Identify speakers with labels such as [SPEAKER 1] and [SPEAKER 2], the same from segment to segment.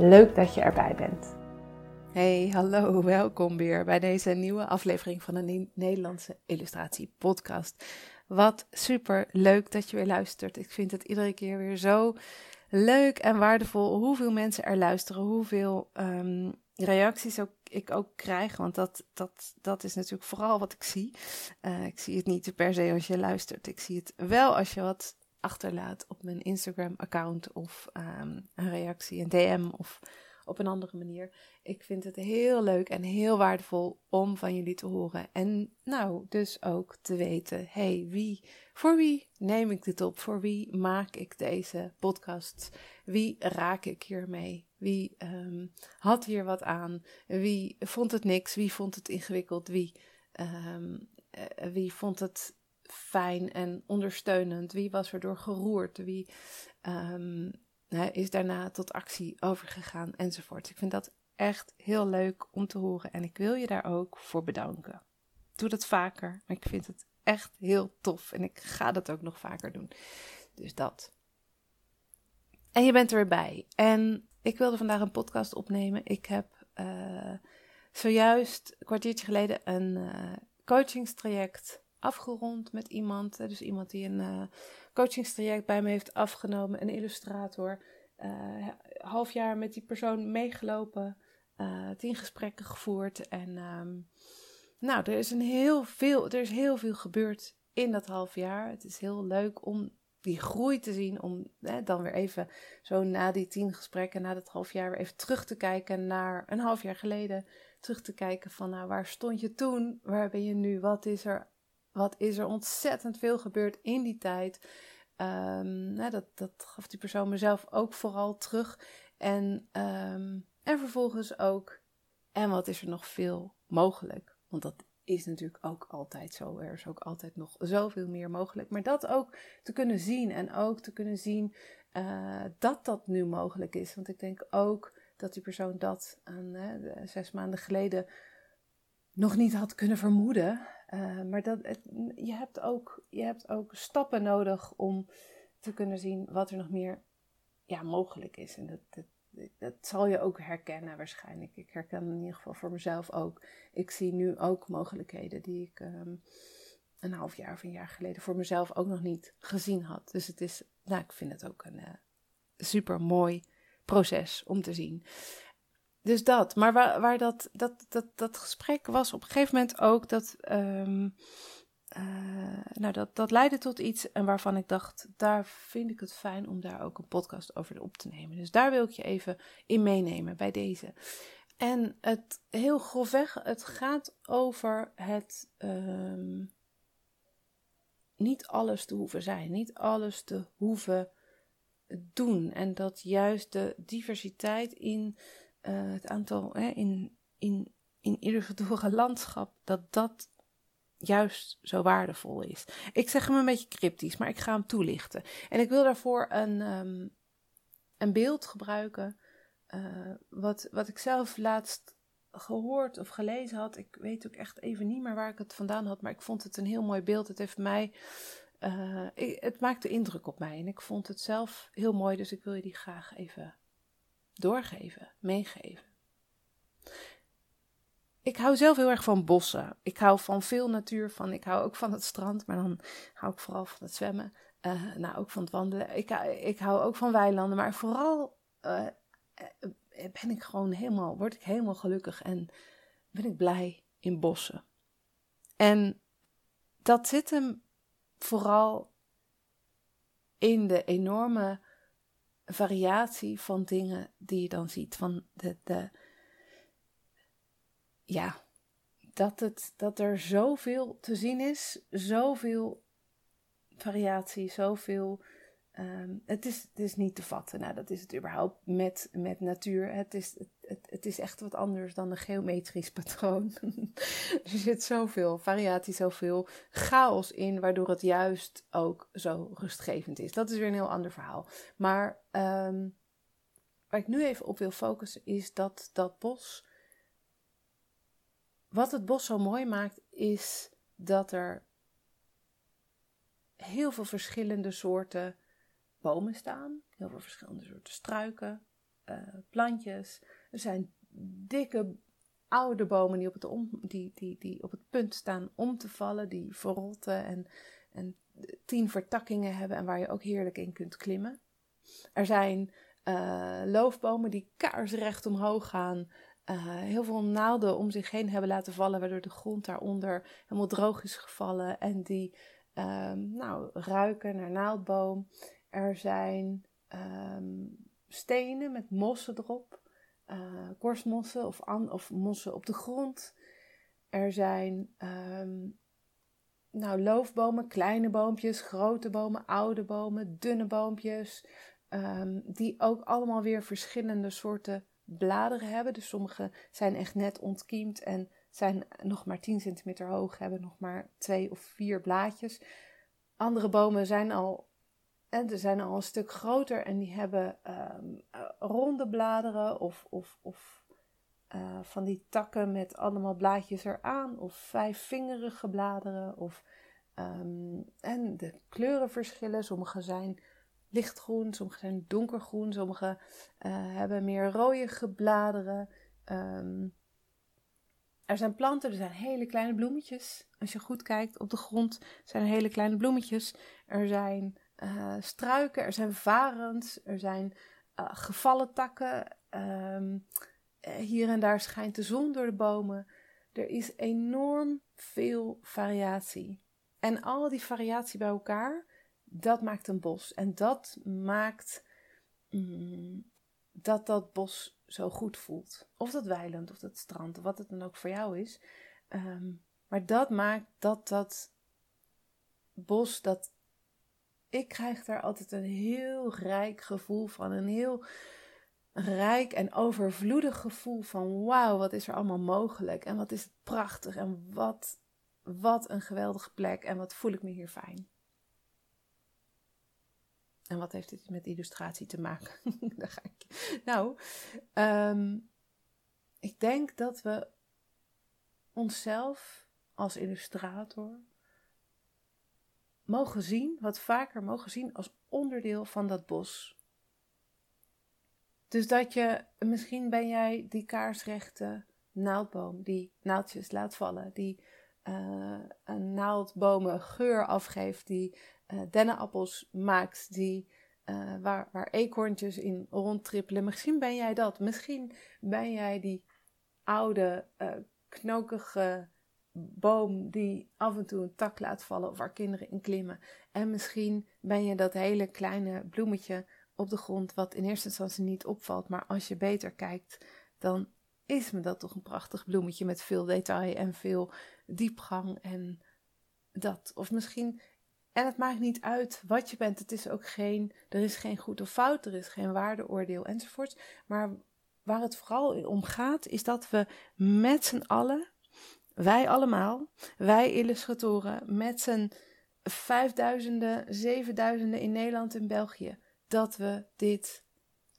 [SPEAKER 1] Leuk dat je erbij bent. Hey, hallo, welkom weer bij deze nieuwe aflevering van de Nederlandse Illustratie Podcast. Wat super leuk dat je weer luistert. Ik vind het iedere keer weer zo leuk en waardevol hoeveel mensen er luisteren, hoeveel um, reacties ook, ik ook krijg. Want dat, dat, dat is natuurlijk vooral wat ik zie. Uh, ik zie het niet per se als je luistert. Ik zie het wel als je wat achterlaat op mijn Instagram-account of um, een reactie, een DM of op een andere manier. Ik vind het heel leuk en heel waardevol om van jullie te horen. En nou, dus ook te weten, hey, wie, voor wie neem ik dit op? Voor wie maak ik deze podcast? Wie raak ik hiermee? Wie um, had hier wat aan? Wie vond het niks? Wie vond het ingewikkeld? Wie, um, wie vond het fijn en ondersteunend? Wie was erdoor geroerd? Wie um, is daarna tot actie overgegaan enzovoort. Ik vind dat echt heel leuk om te horen en ik wil je daar ook voor bedanken. Doe dat vaker, maar ik vind het echt heel tof en ik ga dat ook nog vaker doen. Dus dat. En je bent er weer bij. En ik wilde vandaag een podcast opnemen. Ik heb uh, zojuist een kwartiertje geleden een uh, coachingstraject afgerond met iemand. Dus iemand die een uh, coachingstraject bij me heeft afgenomen, een illustrator. Uh, half jaar met die persoon meegelopen, tien gesprekken gevoerd. En um, nou, er is, een heel veel, er is heel veel gebeurd in dat half jaar. Het is heel leuk om die groei te zien, om dan weer even zo na die tien gesprekken, na dat half jaar, weer even terug te kijken naar een half jaar geleden. Terug te kijken van, nou, waar stond je toen? Waar ben je nu? Wat is er wat is er ontzettend veel gebeurd in die tijd. Nou, dat, dat gaf die persoon mezelf ook vooral terug. En, um, en vervolgens ook, en wat is er nog veel mogelijk? Want dat is natuurlijk ook altijd zo. Er is ook altijd nog zoveel meer mogelijk. Maar dat ook te kunnen zien en ook te kunnen zien uh, dat dat nu mogelijk is. Want ik denk ook dat die persoon dat aan zes maanden geleden nog niet had kunnen vermoeden. Uh, maar dat, je, hebt ook, je hebt ook stappen nodig om te kunnen zien wat er nog meer ja, mogelijk is. En dat, dat, dat zal je ook herkennen waarschijnlijk. Ik herken in ieder geval voor mezelf ook. Ik zie nu ook mogelijkheden die ik um, een half jaar of een jaar geleden voor mezelf ook nog niet gezien had. Dus het is, nou, ik vind het ook een uh, super mooi proces om te zien dus dat. Maar waar, waar dat, dat, dat, dat gesprek was op een gegeven moment ook dat. Um, uh, nou, dat, dat leidde tot iets en waarvan ik dacht, daar vind ik het fijn om daar ook een podcast over op te nemen. Dus daar wil ik je even in meenemen bij deze. En het heel grofweg, het gaat over het um, niet alles te hoeven zijn, niet alles te hoeven doen. En dat juist de diversiteit in uh, het aantal hè, in, in, in illustratoren landschap, dat dat juist zo waardevol is. Ik zeg hem een beetje cryptisch, maar ik ga hem toelichten. En ik wil daarvoor een, um, een beeld gebruiken, uh, wat, wat ik zelf laatst gehoord of gelezen had. Ik weet ook echt even niet meer waar ik het vandaan had, maar ik vond het een heel mooi beeld. Het heeft mij. Uh, het maakte indruk op mij en ik vond het zelf heel mooi, dus ik wil je die graag even doorgeven, meegeven. Ik hou zelf heel erg van bossen. Ik hou van veel natuur. Van, ik hou ook van het strand, maar dan hou ik vooral van het zwemmen. Uh, nou, ook van het wandelen. Ik, ik hou ook van weilanden, maar vooral uh, ben ik gewoon helemaal, word ik helemaal gelukkig en ben ik blij in bossen. En dat zit hem vooral in de enorme variatie van dingen die je dan ziet. Van de, de, ja, dat, het, dat er zoveel te zien is, zoveel variatie, zoveel. Um, het, is, het is niet te vatten. Nou, dat is het überhaupt met, met natuur. Het is, het, het is echt wat anders dan een geometrisch patroon. er zit zoveel variatie, zoveel chaos in, waardoor het juist ook zo rustgevend is. Dat is weer een heel ander verhaal. Maar um, waar ik nu even op wil focussen is dat dat bos wat het bos zo mooi maakt, is dat er heel veel verschillende soorten bomen staan. Heel veel verschillende soorten struiken, uh, plantjes. Er zijn dikke oude bomen die op, het die, die, die op het punt staan om te vallen, die verrotten en, en tien vertakkingen hebben en waar je ook heerlijk in kunt klimmen. Er zijn uh, loofbomen die kaarsrecht omhoog gaan, uh, heel veel naalden om zich heen hebben laten vallen, waardoor de grond daaronder helemaal droog is gevallen en die um, nou, ruiken naar naaldboom. Er zijn um, stenen met mossen erop, uh, korstmossen of, of mossen op de grond. Er zijn um, nou, loofbomen, kleine boompjes, grote bomen, oude bomen, dunne boompjes, die ook allemaal weer verschillende soorten bladeren hebben. Dus sommige zijn echt net ontkiemd en zijn nog maar 10 centimeter hoog, hebben nog maar twee of vier blaadjes. Andere bomen zijn al, en zijn al een stuk groter en die hebben um, ronde bladeren of, of, of uh, van die takken met allemaal blaadjes eraan of vijfvingerige bladeren. Of, um, en de kleuren verschillen. Sommige zijn lichtgroen, sommige zijn donkergroen, sommige uh, hebben meer rode bladeren. Um, er zijn planten, er zijn hele kleine bloemetjes. Als je goed kijkt op de grond zijn er hele kleine bloemetjes. Er zijn uh, struiken, er zijn varens, er zijn uh, gevallen takken. Um, hier en daar schijnt de zon door de bomen. Er is enorm veel variatie. En al die variatie bij elkaar dat maakt een bos. En dat maakt mm, dat dat bos zo goed voelt. Of dat weiland, of dat strand, of wat het dan ook voor jou is. Um, maar dat maakt dat dat bos, dat ik krijg daar altijd een heel rijk gevoel van. Een heel rijk en overvloedig gevoel van wauw, wat is er allemaal mogelijk. En wat is het prachtig. En wat, wat een geweldige plek. En wat voel ik me hier fijn. En wat heeft dit met illustratie te maken? Daar ga ik. Nou, um, ik denk dat we onszelf als illustrator mogen zien, wat vaker mogen zien als onderdeel van dat bos. Dus dat je, misschien ben jij die kaarsrechte naaldboom die naaldjes laat vallen, die uh, een naaldbomen geur afgeeft, die uh, dennenappels maakt, die, uh, waar, waar eekhoorntjes in rondtrippelen. Misschien ben jij dat. Misschien ben jij die oude, knokige boom die af en toe een tak laat vallen of waar kinderen in klimmen. En misschien ben je dat hele kleine bloemetje op de grond wat in eerste instantie niet opvalt, maar als je beter kijkt, dan is me dat toch een prachtig bloemetje met veel detail en veel diepgang en dat. Of misschien, en het maakt niet uit wat je bent, het is ook geen, er is geen goed of fout, er is geen waardeoordeel enzovoort. Maar waar het vooral om gaat, is dat we met z'n allen, wij allemaal, wij illustratoren, met z'n vijfduizenden, zevenduizenden in Nederland en België, dat we dit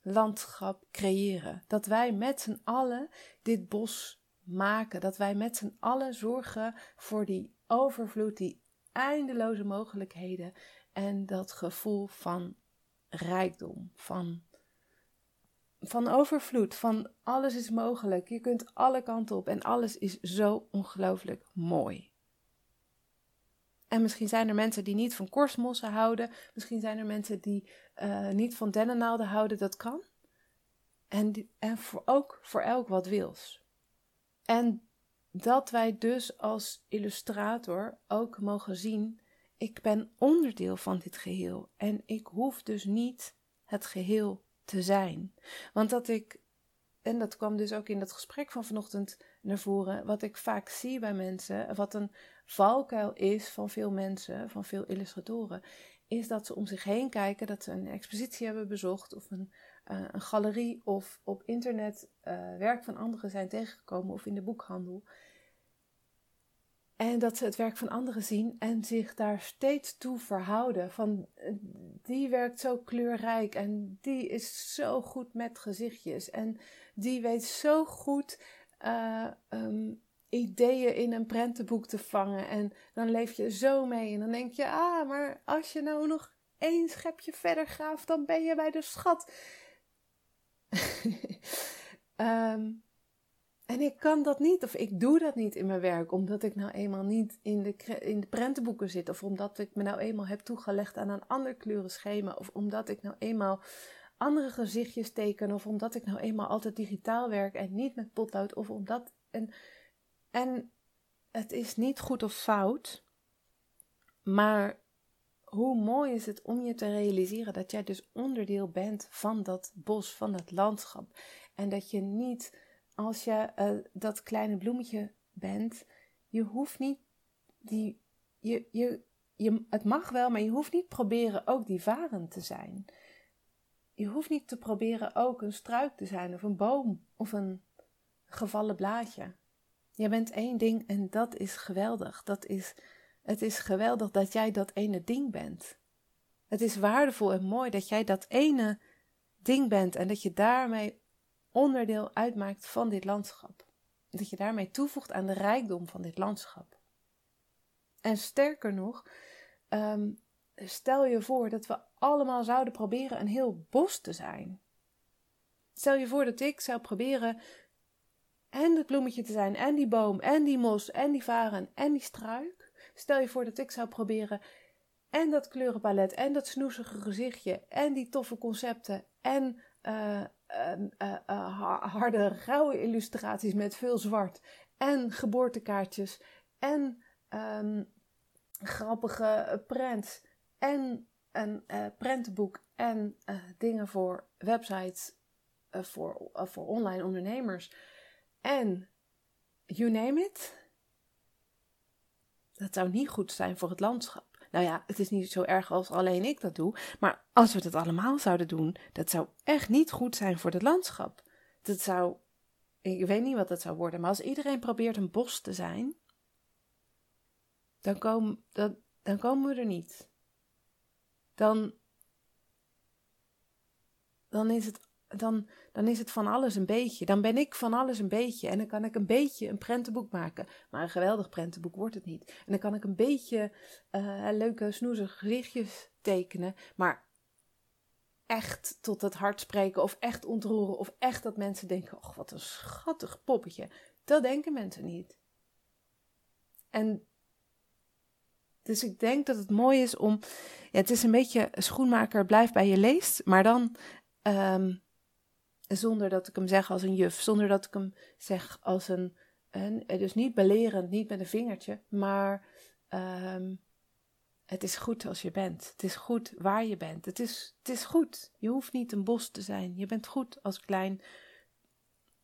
[SPEAKER 1] landschap creëren. Dat wij met z'n allen dit bos maken. Dat wij met z'n allen zorgen voor die overvloed, die eindeloze mogelijkheden en dat gevoel van rijkdom, van, van overvloed, van alles is mogelijk. Je kunt alle kanten op en alles is zo ongelooflijk mooi. En misschien zijn er mensen die niet van korstmossen houden. Misschien zijn er mensen die uh, niet van dennennaalden houden. Dat kan. En, en voor, ook voor elk wat wils. En dat wij dus als illustrator ook mogen zien: ik ben onderdeel van dit geheel. En ik hoef dus niet het geheel te zijn. Want dat ik, en dat kwam dus ook in dat gesprek van vanochtend naar voren, wat ik vaak zie bij mensen, wat een valkuil is van veel mensen, van veel illustratoren, is dat ze om zich heen kijken, dat ze een expositie hebben bezocht of een, uh, een galerie of op internet uh, werk van anderen zijn tegengekomen of in de boekhandel. En dat ze het werk van anderen zien en zich daar steeds toe verhouden. Van die werkt zo kleurrijk en die is zo goed met gezichtjes en die weet zo goed uh, um, ideeën in een prentenboek te vangen. En dan leef je zo mee. En dan denk je, ah, maar als je nou nog één schepje verder graaft, dan ben je bij de schat. um, en ik kan dat niet, of ik doe dat niet in mijn werk, omdat ik nou eenmaal niet in de, in de prentenboeken zit, of omdat ik me nou eenmaal heb toegelegd aan een ander kleurenschema, of omdat ik nou eenmaal andere gezichtjes teken, of omdat ik nou eenmaal altijd digitaal werk en niet met potlood, of omdat. En, en het is niet goed of fout, maar hoe mooi is het om je te realiseren dat jij dus onderdeel bent van dat bos, van dat landschap. En dat je niet als je uh, dat kleine bloemetje bent, je hoeft niet die. Je, je, je, het mag wel, maar je hoeft niet proberen ook die varen te zijn. Je hoeft niet te proberen ook een struik te zijn, of een boom, of een gevallen blaadje. Je bent één ding en dat is geweldig. Dat is, het is geweldig dat jij dat ene ding bent. Het is waardevol en mooi dat jij dat ene ding bent en dat je daarmee onderdeel uitmaakt van dit landschap. Dat je daarmee toevoegt aan de rijkdom van dit landschap. En sterker nog, ehm, stel je voor dat we allemaal zouden proberen een heel bos te zijn. Stel je voor dat ik zou proberen en het bloemetje te zijn, en die boom, en die mos, en die varen, en die struik. Stel je voor dat ik zou proberen en dat kleurenpalet, en dat snoezige gezichtje, en die toffe concepten, en uh, harde, rauwe illustraties met veel zwart. En geboortekaartjes. En um, grappige prints. En een prentenboek. En dingen voor websites. voor, voor online ondernemers. En you name it. Dat zou niet goed zijn voor het landschap. Nou ja, het is niet zo erg als alleen ik dat doe. Maar als we dat allemaal zouden doen, dat zou echt niet goed zijn voor het landschap. Dat zou. Ik weet niet wat dat zou worden, maar als iedereen probeert een bos te zijn, dan, dan komen we er niet. Dan, dan is het dan, dan is het van alles een beetje. Dan ben ik van alles een beetje. En dan kan ik een beetje een prentenboek maken. Maar een geweldig prentenboek wordt het niet. En dan kan ik een beetje uh, leuke snoezige gezichtjes tekenen. Maar echt tot het hart spreken of echt ontroeren. Of echt dat mensen denken, oh wat een schattig poppetje. Dat denken mensen niet. En dus ik denk dat het mooi is om. Ja, het is een beetje schoenmaker, blijf bij je leest. Maar dan um, zonder dat ik hem zeg als een juf, zonder dat ik hem zeg als een, een dus niet belerend, niet met een vingertje, maar um, het is goed als je bent. Het is goed waar je bent. Het is, het is goed. Je hoeft niet een bos te zijn. Je bent goed als klein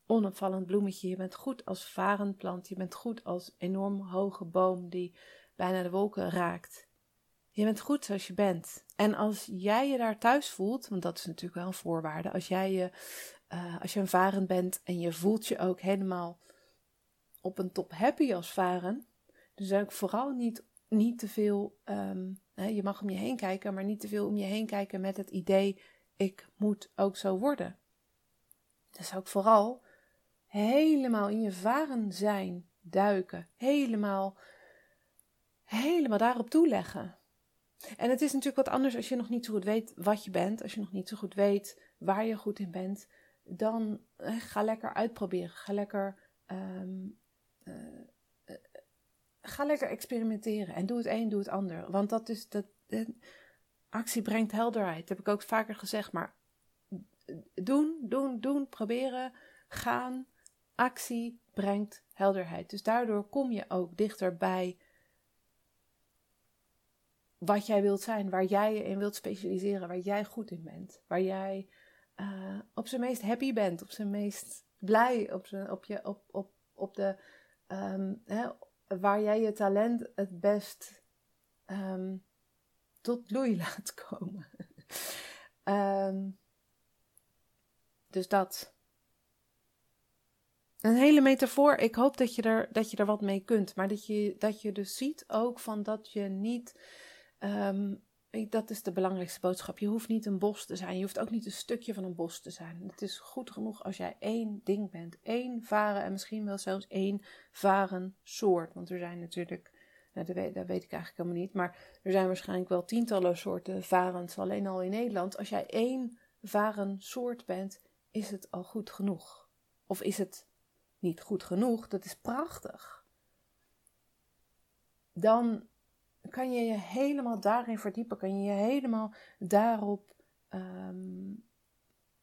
[SPEAKER 1] onopvallend bloemetje. Je bent goed als varend plant. Je bent goed als enorm hoge boom die bijna de wolken raakt. Je bent goed zoals je bent. En als jij je daar thuis voelt, want dat is natuurlijk wel een voorwaarde, als jij je, uh, als je een varen bent en je voelt je ook helemaal op een top happy als varen, zou ik vooral niet, niet te veel, hè, je mag om je heen kijken, maar niet te veel om je heen kijken met het idee, ik moet ook zo worden. Zou ik vooral helemaal in je varen zijn, duiken, helemaal, helemaal daarop toeleggen. En het is natuurlijk wat anders als je nog niet zo goed weet wat je bent, als je nog niet zo goed weet waar je goed in bent. Dan eh, ga lekker uitproberen. Ga lekker, um, uh, uh, ga lekker experimenteren. En doe het een, doe het ander. Want dat is dat. actie brengt helderheid. Dat heb ik ook vaker gezegd. Maar doen, doen, doen, proberen, gaan. Actie brengt helderheid. Dus daardoor kom je ook dichter bij wat jij wilt zijn, waar jij je in wilt specialiseren, waar jij goed in bent, waar jij uh, op zijn meest happy bent, op zijn meest blij, op, zijn, op, je, op, op, op de, um, hè, waar jij je talent het best um, tot bloei laat komen. um, dus dat. Een hele metafoor. Ik hoop dat je er, dat je er wat mee kunt. Maar dat je, dat je dus ziet ook van dat je niet. Dat is de belangrijkste boodschap. Je hoeft niet een bos te zijn. Je hoeft ook niet een stukje van een bos te zijn. Het is goed genoeg als jij één ding bent. Eén varen en misschien wel zelfs één varen soort. Want er zijn natuurlijk. Nou, dat, weet, dat weet ik eigenlijk helemaal niet. Maar er zijn waarschijnlijk wel tientallen soorten varens. Alleen al in Nederland. Als jij één varen soort bent, is het al goed genoeg. Of is het niet goed genoeg, dat is prachtig. Dan kan je je helemaal daarin verdiepen, kan je je helemaal daarop, um,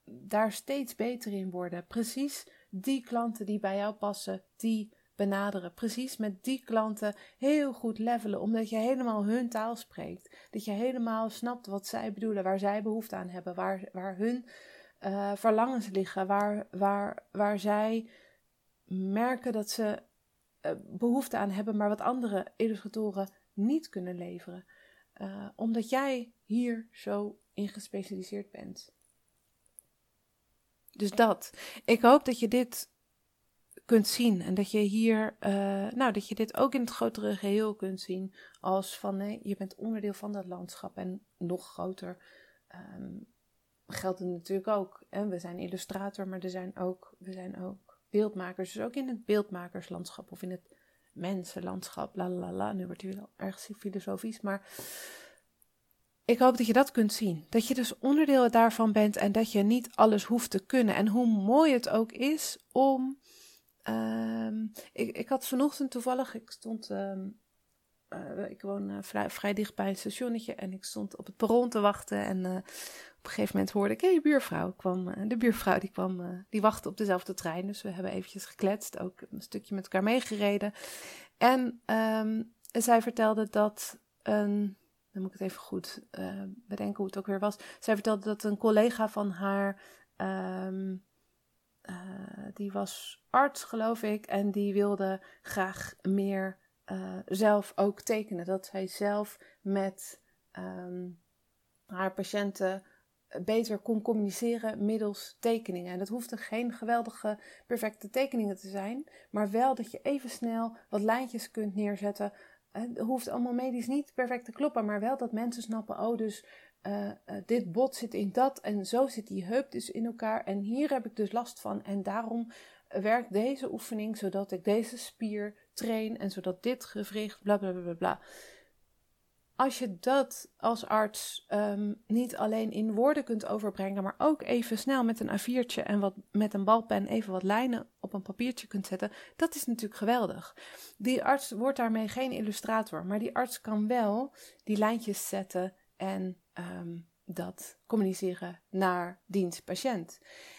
[SPEAKER 1] daar steeds beter in worden. Precies die klanten die bij jou passen, die benaderen. Precies met die klanten heel goed levelen, omdat je helemaal hun taal spreekt. Dat je helemaal snapt wat zij bedoelen, waar zij behoefte aan hebben, waar, waar hun uh, verlangens liggen, waar, waar, waar zij merken dat ze uh, behoefte aan hebben, maar wat andere illustratoren niet kunnen leveren. Uh, omdat jij hier zo in gespecialiseerd bent. Dus dat. Ik hoop dat je dit kunt zien en dat je hier, uh, nou, dat je dit ook in het grotere geheel kunt zien als van nee, je bent onderdeel van dat landschap en nog groter. Um, geldt het natuurlijk ook. En we zijn illustrator, maar er zijn ook, we zijn ook beeldmakers. Dus ook in het beeldmakerslandschap of in het mensenlandschap. La la la. Nu wordt het wel erg filosofisch. Maar ik hoop dat je dat kunt zien. Dat je dus onderdeel daarvan bent en dat je niet alles hoeft te kunnen. En hoe mooi het ook is om. Um, ik, ik had vanochtend toevallig, ik stond um, uh, ik woon uh, vrij, vrij, dicht bij een stationnetje en ik stond op het perron te wachten. En uh, op een gegeven moment hoorde ik, hé, hey, buurvrouw. Kwam, de buurvrouw die kwam, die wachtte op dezelfde trein. Dus we hebben eventjes gekletst, ook een stukje met elkaar meegereden. En um, zij vertelde dat een, dan moet ik het even goed bedenken hoe het ook weer was. Zij vertelde dat een collega van haar, um, die was arts geloof ik, en die wilde graag meer zelf ook tekenen. Dat zij zelf met um, haar patiënten beter kon communiceren middels tekeningen. En dat hoefde geen geweldige, perfecte tekeningen te zijn, maar wel dat je even snel wat lijntjes kunt neerzetten. Het hoeft allemaal medisch niet perfect te kloppen, maar wel dat mensen snappen: oh, dus uh, uh, dit bot zit in dat en zo zit die heup dus in elkaar en hier heb ik dus last van en daarom werkt deze oefening zodat ik deze spier train en zodat dit gewricht, bla bla bla bla. Als je dat als arts um, niet alleen in woorden kunt overbrengen, maar ook even snel met een A4'tje en wat, met een balpen even wat lijnen op een papiertje kunt zetten, dat is natuurlijk geweldig. Die arts wordt daarmee geen illustrator, maar die arts kan wel die lijntjes zetten en um, dat communiceren naar dienst-patiënt.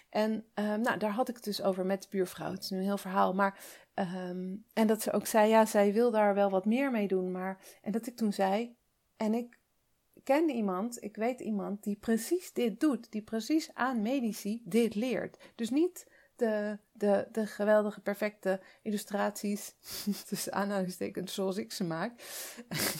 [SPEAKER 1] En um, nou, daar had ik het dus over met de buurvrouw. Het is nu een heel verhaal. Maar, en dat ze ook zei, ja, zij wil daar wel wat meer mee doen. Maar, en dat ik toen zei, en ik ken iemand, ik weet iemand die precies dit doet. Die precies aan medici dit leert. Dus niet de, de, de geweldige, perfecte illustraties, tussen aanhalingstekens zoals ik ze maak.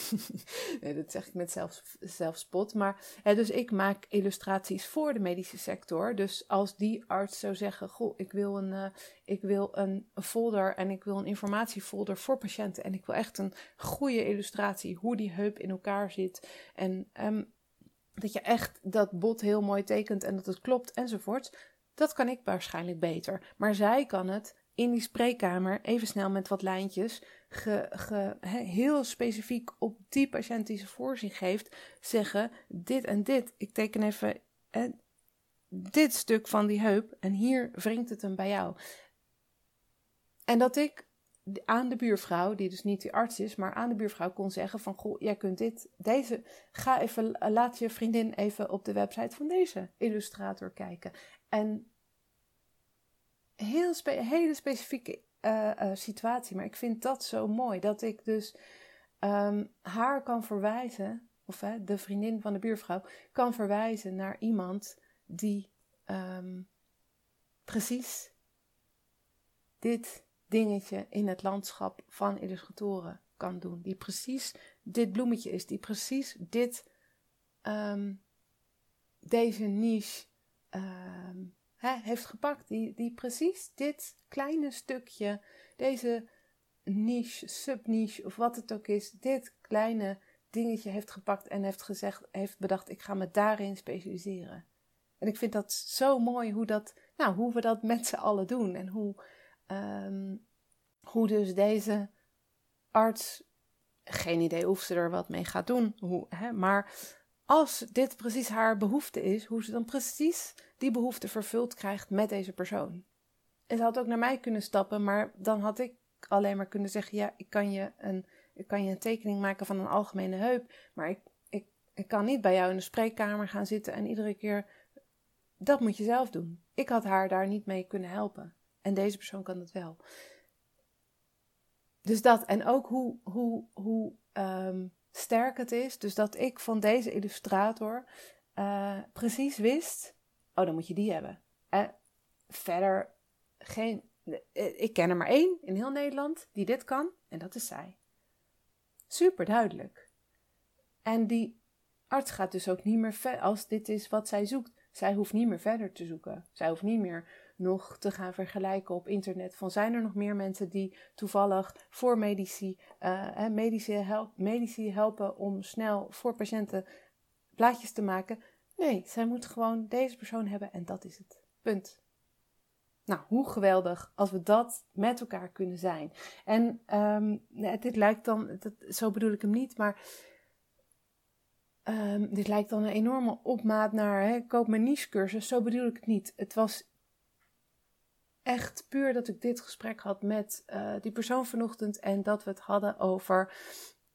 [SPEAKER 1] nee, dat zeg ik met zelf, zelfspot. Maar hè, dus ik maak illustraties voor de medische sector. Dus als die arts zou zeggen: Goh, ik wil een, uh, ik wil een folder en ik wil een informatiefolder voor patiënten. En ik wil echt een goede illustratie, hoe die heup in elkaar zit. En um, dat je echt dat bot heel mooi tekent en dat het klopt enzovoort dat kan ik waarschijnlijk beter. Maar zij kan het in die spreekkamer even snel met wat lijntjes, heel specifiek op die patiënt die ze voor zich geeft, zeggen: Dit en dit. Ik teken even dit stuk van die heup en hier wringt het hem bij jou. En dat ik aan de buurvrouw, die dus niet die arts is, maar aan de buurvrouw kon zeggen van, goh, jij kunt dit, deze, ga even, laat je vriendin even op de website van deze illustrator kijken. En heel spe hele specifieke uh, uh, situatie, maar ik vind dat zo mooi, dat ik dus um, haar kan verwijzen, of uh, de vriendin van de buurvrouw, kan verwijzen naar iemand die ehm, precies dit dingetje in het landschap van illustratoren kan doen. Die precies dit bloemetje is, die precies dit, ehm, deze niche ehm, heeft gepakt. Die, die precies dit kleine stukje, deze niche, subniche of wat het ook is, dit kleine dingetje heeft gepakt en heeft gezegd, heeft bedacht, ik ga me daarin specialiseren. En ik vind dat zo mooi hoe, dat, nou, hoe we dat met z'n allen doen. En hoe, um, hoe dus deze arts, geen idee of ze er wat mee gaat doen, hoe, hè, maar als dit precies haar behoefte is, hoe ze dan precies die behoefte vervuld krijgt met deze persoon. En ze had ook naar mij kunnen stappen, maar dan had ik alleen maar kunnen zeggen: Ja, ik kan je een, ik kan je een tekening maken van een algemene heup, maar ik, ik kan niet bij jou in de spreekkamer gaan zitten en iedere keer. Dat moet je zelf doen. Ik had haar daar niet mee kunnen helpen. En deze persoon kan dat wel. Dus dat, en ook hoe, hoe, hoe um, sterk het is. Dus dat ik van deze illustrator uh, precies wist: oh, dan moet je die hebben. En verder geen. Eh, ik ken er maar één in heel Nederland die dit kan, en dat is zij. Super duidelijk. En die arts gaat dus ook niet meer verder, als dit is wat zij zoekt. Zij hoeft niet meer verder te zoeken. Zij hoeft niet meer nog te gaan vergelijken op internet. Van zijn er nog meer mensen die toevallig voor medici, uh, medici, medici helpen om snel voor patiënten plaatjes te maken? Nee, zij moet gewoon deze persoon hebben en dat is het. Punt. Nou, hoe geweldig als we dat met elkaar kunnen zijn. En um, dit lijkt dan, dat, zo bedoel ik hem niet, maar um, dit lijkt dan een enorme opmaat naar hè, koop mijn niche cursus. Zo bedoel ik het niet. Het was echt puur dat ik dit gesprek had met uh, die persoon vanochtend en dat we het hadden over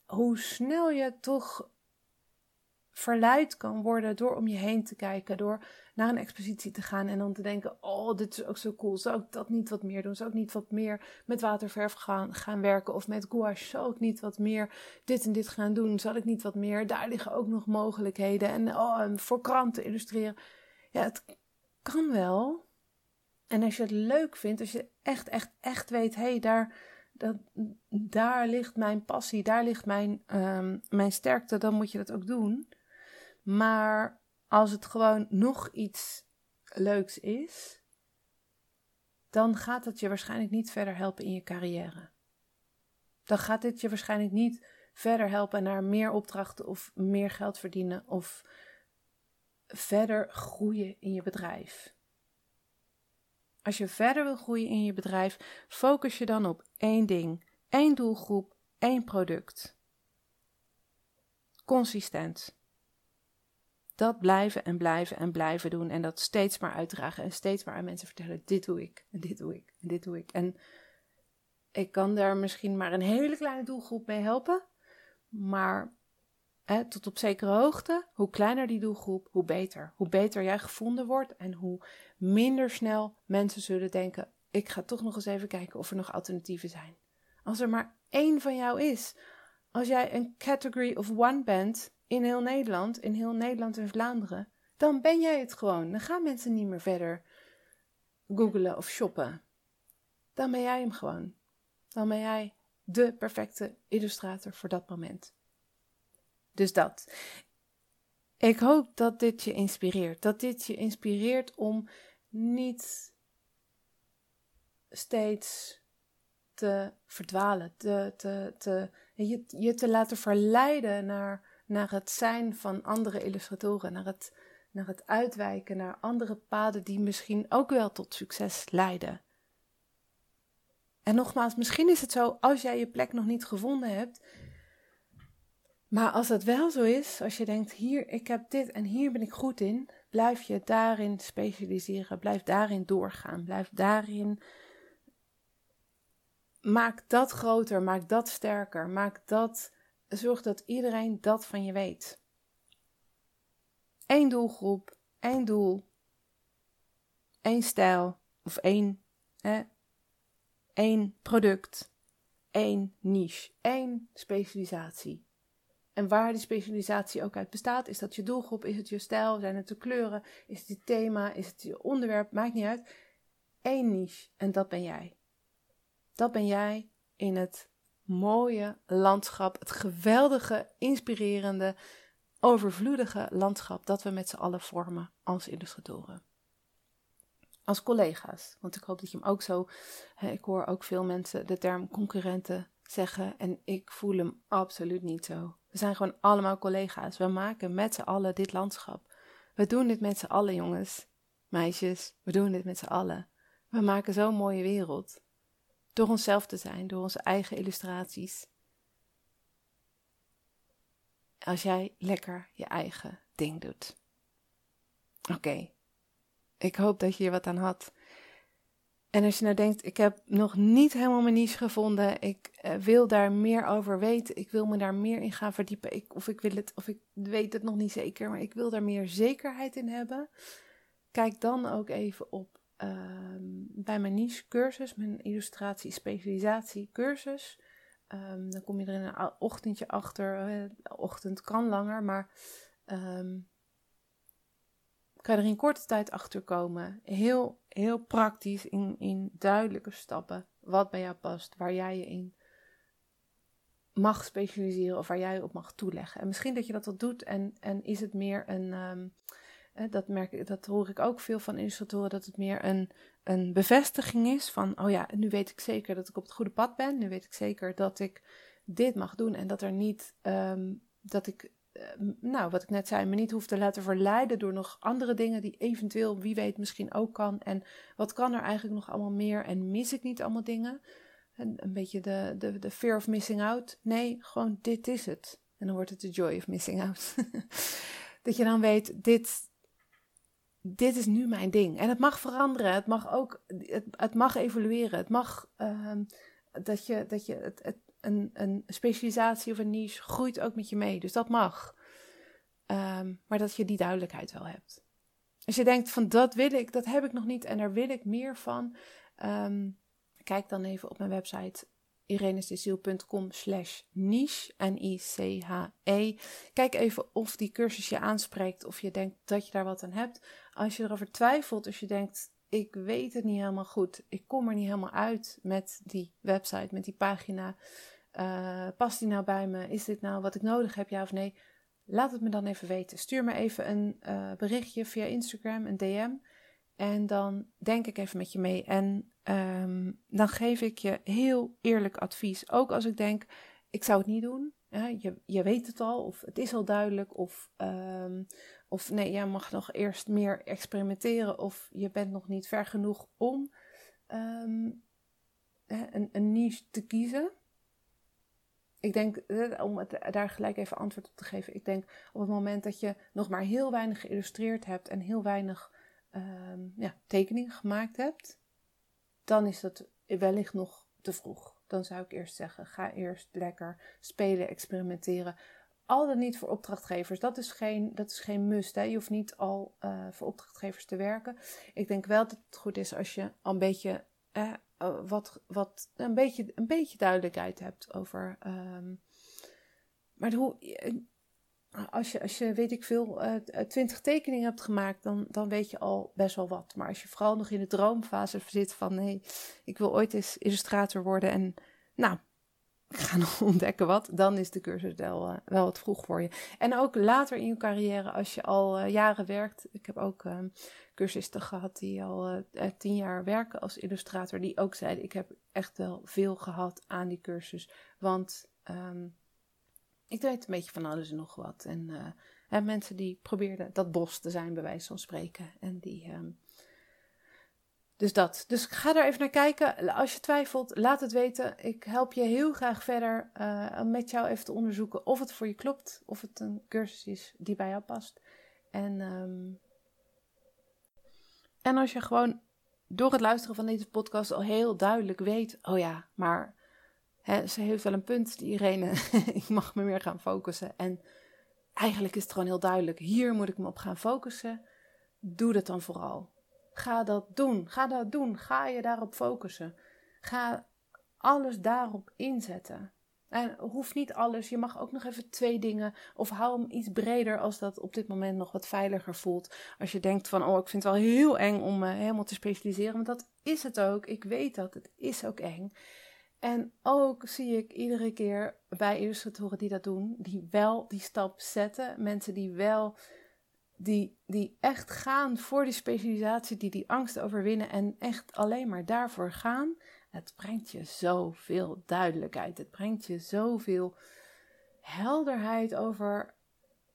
[SPEAKER 1] hoe snel je toch verleid kan worden door om je heen te kijken, door naar een expositie te gaan en dan te denken: Oh, dit is ook zo cool. Zou ik dat niet wat meer doen? Zou ik niet wat meer met waterverf gaan, gaan werken of met gouache? Zou ik niet wat meer dit en dit gaan doen? Zal ik niet wat meer? Daar liggen ook nog mogelijkheden. En oh, voor kranten illustreren. Ja, het kan wel. En als je het leuk vindt, als je echt, echt, echt weet: hé, hey, daar. Dat, daar ligt mijn passie, daar ligt mijn, um, mijn sterkte, dan moet je dat ook doen. Maar als het gewoon nog iets leuks is, dan gaat het je waarschijnlijk niet verder helpen in je carrière. Dan gaat dit je waarschijnlijk niet verder helpen naar meer opdrachten of meer geld verdienen of verder groeien in je bedrijf. Als je verder wil groeien in je bedrijf, focus je dan op één ding, één doelgroep, één product. Consistent dat blijven en blijven en blijven doen. En dat steeds maar uitdragen en steeds maar aan mensen vertellen: dit doe ik, en dit doe ik, en dit doe ik. En ik kan daar misschien maar een hele kleine doelgroep mee helpen. Maar tot op zekere hoogte, hoe kleiner die doelgroep, hoe beter. Hoe beter jij gevonden wordt en hoe minder snel mensen zullen denken: ik ga toch nog eens even kijken of er nog alternatieven zijn. Als er maar één van jou is, als jij een category of one bent in heel Nederland, in heel Nederland en Vlaanderen, dan ben jij het gewoon. Dan gaan mensen niet meer verder googlen of shoppen. Dan ben jij hem gewoon. Dan ben jij de perfecte illustrator voor dat moment. Dus dat. Ik hoop dat dit je inspireert. Dat dit je inspireert om niet steeds te verdwalen, te, te, je, je te laten verleiden naar naar het zijn van andere illustratoren, naar het, naar het uitwijken naar andere paden die misschien ook wel tot succes leiden. En nogmaals, misschien is het zo als jij je plek nog niet gevonden hebt. Maar als het wel zo is, als je denkt, hier, ik heb dit en hier ben ik goed in, blijf je daarin specialiseren, blijf daarin doorgaan, blijf daarin. Maak dat groter, maak dat sterker, maak dat zorg dat iedereen dat van je weet. Eén doelgroep, één doel, één stijl of één, hè, één product, één niche, één specialisatie. En waar die specialisatie ook uit bestaat, is dat je doelgroep, is het je stijl, zijn het de kleuren, is het je thema, is het je onderwerp, maakt niet uit. Eén niche en dat ben jij. Dat ben jij in het mooie landschap, het geweldige, inspirerende, overvloedige landschap dat we met z'n allen vormen als illustratoren. Als collega's, want ik hoop dat je hem ook zo, ik hoor ook veel mensen de term concurrenten zeggen en ik voel hem absoluut niet zo. We zijn gewoon allemaal collega's. We maken met z'n allen dit landschap. We doen dit met z'n allen, jongens, meisjes. We doen dit met z'n allen. We maken zo'n mooie wereld. Door onszelf te zijn, door onze eigen illustraties. Als jij lekker je eigen ding doet. Oké. Ik hoop dat je hier wat aan had. En als je nou denkt, ik heb nog niet helemaal mijn niche gevonden, ik eh, wil daar meer over weten, ik wil me daar meer in gaan verdiepen, ik, of ik wil het, of ik weet het nog niet zeker, maar ik wil daar meer zekerheid in hebben. Kijk dan ook even op Ehm, bij mijn niche cursus, mijn illustratie specialisatie cursus. Um, dan kom je er in een ochtendje achter. Uh, ochtend kan langer, maar um, kan je er in korte tijd achter komen. Heel, heel praktisch, in, in duidelijke stappen. Wat bij jou past, waar jij je in mag specialiseren of waar jij op mag toeleggen. En misschien dat je dat al doet en, en is het meer een dat, merk, dat hoor ik ook veel van illustratoren, dat het meer een, een bevestiging is van, oh ja, nu weet ik zeker dat ik op het goede pad ben. Nu weet ik zeker dat ik dit mag doen en dat er niet, ehm, dat ik, ehm, nou, wat ik net zei, me niet hoef te laten verleiden door nog andere dingen die eventueel, wie weet, misschien ook kan. En wat kan er eigenlijk nog allemaal meer en mis ik niet allemaal dingen? Een, beetje de, de, de fear of missing out. Nee, gewoon dit is het. En dan wordt het de joy of missing out. dat je dan weet, dit, dit is nu mijn ding. En het mag veranderen. Het mag ook, het, het mag evolueren. Het mag uh, dat je, dat je het, het, een, een specialisatie of een niche groeit ook met je mee. Dus dat mag. Um, maar dat je die duidelijkheid wel hebt. Als je denkt van dat wil ik, dat heb ik nog niet en daar wil ik meer van. Um, kijk dan even op mijn website irenesdesiel.com slash niche, N-I-C-H-E. Kijk even of die cursus je aanspreekt, of je denkt dat je daar wat aan hebt. Als je erover twijfelt, als je denkt, ik weet het niet helemaal goed, ik kom er niet helemaal uit met die website, met die pagina. Uh, past die nou bij me? Is dit nou wat ik nodig heb, ja of nee? Laat het me dan even weten. Stuur me even een uh, berichtje via Instagram, een DM. En dan denk ik even met je mee. En um, dan geef ik je heel eerlijk advies. Ook als ik denk, ik zou het niet doen. je, je weet het al, of het is al duidelijk, of, um, of nee, jij mag nog eerst meer experimenteren, of je bent nog niet ver genoeg om um, een, een niche te kiezen. Ik denk, om het, daar gelijk even antwoord op te geven, ik denk op het moment dat je nog maar heel weinig geïllustreerd hebt en heel weinig um, ja, tekeningen gemaakt hebt, dan is dat wellicht nog te vroeg. Dan zou ik eerst zeggen: ga eerst lekker spelen, experimenteren. Al dan niet voor opdrachtgevers. Dat is geen, dat is geen must. Hè. Je hoeft niet al uh, voor opdrachtgevers te werken. Ik denk wel dat het goed is als je al een beetje, uh, wat, wat, een beetje, een beetje duidelijkheid hebt over. Um, maar hoe, als je, als je, weet ik veel, uh, twintig tekeningen hebt gemaakt, dan, dan weet je al best wel wat. Maar als je vooral nog in de droomfase zit van, nee, ik wil ooit eens illustrator worden en, nou, ik ga nog ontdekken wat, dan is de cursus wel, uh, wel wat vroeg voor je. En ook later in je carrière, als je al uh, jaren werkt. Ik heb ook uh, cursisten gehad die al tien jaar werken als illustrator, die ook zeiden, ik heb echt wel veel gehad aan die cursus. Want um, ik deed een beetje van alles en nog wat. En uh, mensen die probeerden dat bos te zijn, bij wijze van spreken. En die. Um, dus dat. Dus ga daar even naar kijken. Als je twijfelt, laat het weten. Ik help je heel graag verder uh, met jou even te onderzoeken of het voor je klopt. Of het een cursus is die bij jou past. En, um, en als je gewoon door het luisteren van deze podcast al heel duidelijk weet: oh ja, maar ze heeft wel een punt, die Irene. ik mag me meer gaan focussen. En eigenlijk is het gewoon heel duidelijk. Hier moet ik me op gaan focussen. Doe dat dan vooral. Ga dat doen. Ga dat doen. Ga je daarop focussen. Ga alles daarop inzetten. En hoeft niet alles. Je mag ook nog even twee dingen. Of hou hem iets breder als dat op dit moment nog wat veiliger voelt. Als je denkt van, oh, ik vind het wel heel eng om me helemaal te specialiseren. Want dat is het ook. Ik weet dat. Het is ook eng. En ook zie ik iedere keer bij illustratoren die dat doen, die wel die stap zetten. Mensen die wel, die, die echt gaan voor die specialisatie, die die angst overwinnen en echt alleen maar daarvoor gaan. Het brengt je zoveel duidelijkheid. Het brengt je zoveel helderheid over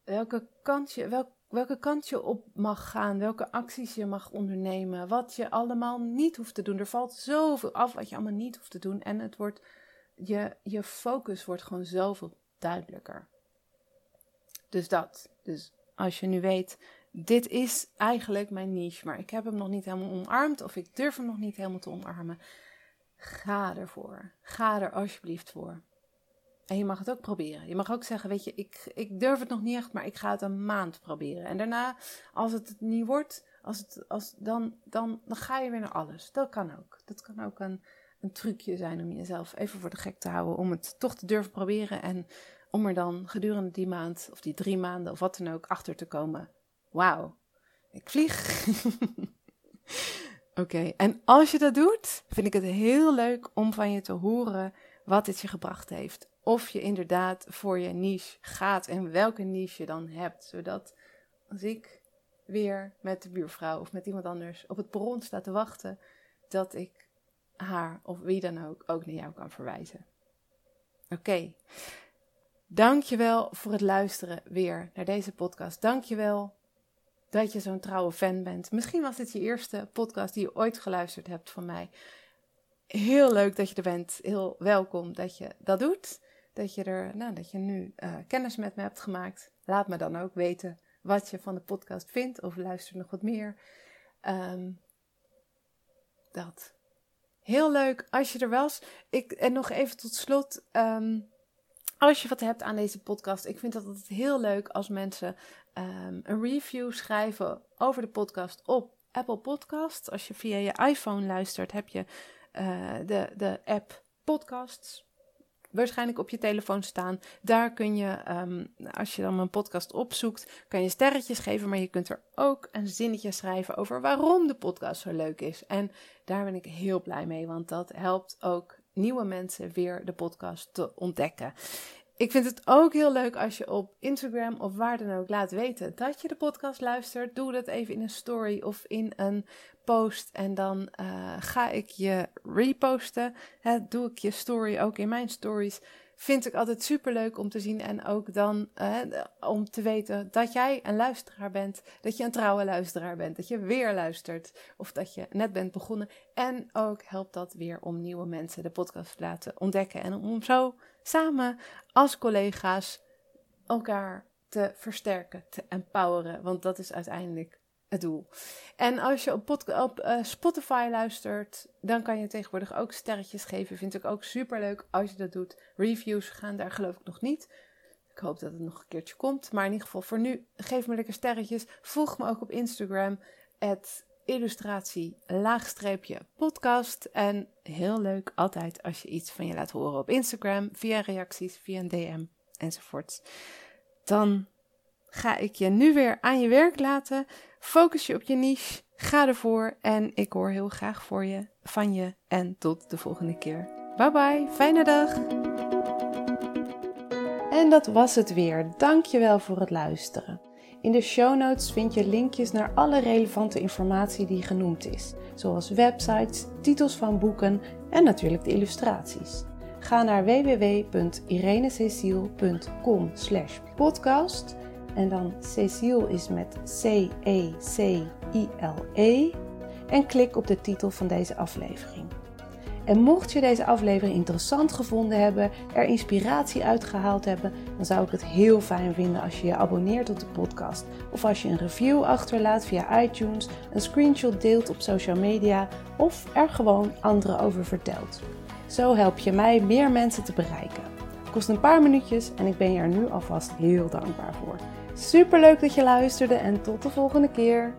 [SPEAKER 1] welke kant je, welk, welke kant je op mag gaan, welke acties je mag ondernemen, wat je allemaal niet hoeft te doen. Er valt zoveel af wat je allemaal niet hoeft te doen en het wordt, je, je focus wordt gewoon zoveel duidelijker. Dus dat. Dus als je nu weet, dit is eigenlijk mijn niche, maar ik heb hem nog niet helemaal omarmd of ik durf hem nog niet helemaal te omarmen. Ga ervoor. Ga er alsjeblieft voor. En je mag het ook proberen. Je mag ook zeggen, weet je, ik, ik durf het nog niet echt, maar ik ga het een maand proberen. En daarna, als het niet wordt, als het, als, dan, dan, dan ga je weer naar alles. Dat kan ook. Dat kan ook een, een trucje zijn om jezelf even voor de gek te houden. Om het toch te durven proberen. En om er dan gedurende die maand, of die drie maanden, of wat dan ook, achter te komen. Wauw, ik vlieg. Oké, en als je dat doet, vind ik het heel leuk om van je te horen wat dit je gebracht heeft. Of je inderdaad voor je niche gaat en welke niche je dan hebt. Zodat als ik weer met de buurvrouw of met iemand anders op het perron sta te wachten, dat ik haar of wie dan ook ook naar jou kan verwijzen. Oké. Dankjewel voor het luisteren weer naar deze podcast. Dankjewel dat je zo'n trouwe fan bent. Misschien was dit je eerste podcast die je ooit geluisterd hebt van mij. Heel leuk dat je er bent. Heel welkom dat je dat doet. Dat je er, nou, dat je nu uh, kennis met me hebt gemaakt. Laat me dan ook weten wat je van de podcast vindt of luister nog wat meer. Um, dat. Heel leuk als je er was. Ik, en nog even tot slot. Um, als je wat hebt aan deze podcast, ik vind het heel leuk als mensen um, een review schrijven over de podcast op Apple Podcasts. Als je via je iPhone luistert, heb je uh, de, de app Podcasts waarschijnlijk op je telefoon staan. Daar kun je, um, als je dan mijn podcast opzoekt, kan je sterretjes geven, maar je kunt er ook een zinnetje schrijven over waarom de podcast zo leuk is. En daar ben ik heel blij mee, want dat helpt ook nieuwe mensen weer de podcast te ontdekken. Ik vind het ook heel leuk als je op Instagram of waar dan ook laat weten dat je de podcast luistert. Doe dat even in een story of in een post en dan uh, ga ik je reposten. Hè, doe ik je story ook in mijn stories. Vind ik altijd super leuk om te zien en ook dan om te weten dat jij een luisteraar bent, dat je een trouwe luisteraar bent, dat je weer luistert of dat je net bent begonnen. En ook helpt dat weer om nieuwe mensen de podcast te laten ontdekken en om zo samen als collega's elkaar te versterken, te empoweren, want dat is uiteindelijk het doel. En als je op, op uh, Spotify luistert, dan kan je tegenwoordig ook sterretjes geven. Vind ik ook super leuk als je dat doet. Reviews gaan daar geloof ik nog niet. Ik hoop dat het nog een keertje komt. Maar in ieder geval voor nu, geef me lekker sterretjes. Volg me ook op Instagram. illustratie laagstreepje podcast. En heel leuk altijd als je iets van je laat horen op Instagram. Via reacties, via een DM enzovoorts. Dan ga ik je nu weer aan je werk laten. Focus je op je niche. Ga ervoor. En ik hoor heel graag voor je, van je. En tot de volgende keer. Bye bye. Fijne dag. En dat was het weer. Dankjewel voor het luisteren. In de show notes vind je linkjes naar alle relevante informatie die genoemd is, zoals websites, titels van boeken en natuurlijk de illustraties. Ga naar www.irenececiel.com/podcast en dan Cecile is met C-E-C-I-L-E. En klik op de titel van deze aflevering. En mocht je deze aflevering interessant gevonden hebben, er inspiratie uitgehaald hebben, dan zou ik het heel fijn vinden als je je abonneert op de podcast. Of als je een review achterlaat via iTunes, een screenshot deelt op social media of er gewoon anderen over vertelt. Zo help je mij meer mensen te bereiken. Het kost een paar minuutjes en ik ben je er nu alvast heel dankbaar voor. Super leuk dat je luisterde en tot de volgende keer.